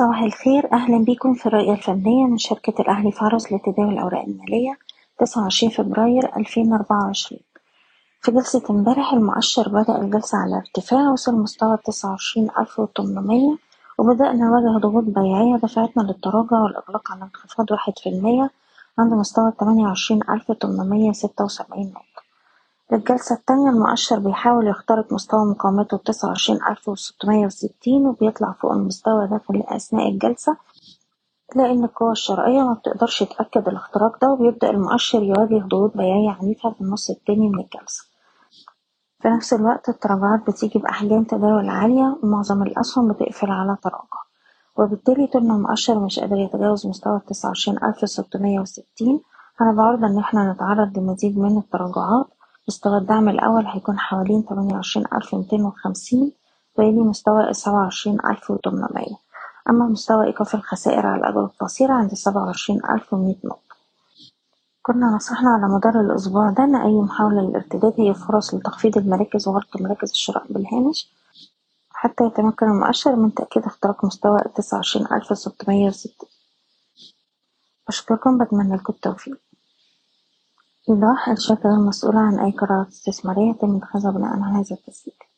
صباح الخير. أهلا بكم في الرؤية الفنية من شركة الأهلي فارس لتداول الأوراق المالية. تسعة وعشرين فبراير ألفين أربعة وعشرين. في جلسة امبارح المؤشر بدأ الجلسة على ارتفاع وصل مستوى تسعة وعشرين ألف وتمنمية. وبدأنا نواجه ضغوط بيعية دفعتنا للتراجع والإغلاق على انخفاض واحد في المية عند مستوى تمانية وعشرين ألف تمنمية ستة وسبعين نقطة. للجلسة التانية المؤشر بيحاول يخترق مستوى مقاومته تسعة وعشرين ألف وستمية وستين وبيطلع فوق المستوى ده في أثناء الجلسة لأن القوى الشرائية مبتقدرش تأكد الاختراق ده وبيبدأ المؤشر يواجه ضغوط بيعية عنيفة في النص التاني من الجلسة. في نفس الوقت التراجعات بتيجي بأحجام تداول عالية ومعظم الأسهم بتقفل على تراجع وبالتالي طول ما المؤشر مش قادر يتجاوز مستوى التسعة وعشرين ألف ستمية وستين هنبقى عرضة إن إحنا نتعرض لمزيد من التراجعات مستوى الدعم الأول هيكون حوالين تمانية وعشرين ألف ميتين وخمسين ويلي مستوى السبعة وعشرين ألف وتمنمية. أما مستوى إيقاف الخسائر على الأجل القصيرة عند سبعة وعشرين ألف ومية نقطة. كنا نصحنا على مدار الأسبوع ده إن أي محاولة للارتداد هي فرص لتخفيض المراكز وغلق مراكز الشراء بالهامش حتى يتمكن المؤشر من تأكيد اختراق مستوى التسعة وعشرين ألف ستمية وستين. أشكركم بتمنى لكم التوفيق. إيضاح الشركة غير مسؤولة عن أي قرارات استثمارية يتم اتخاذها بناء على هذا التسجيل.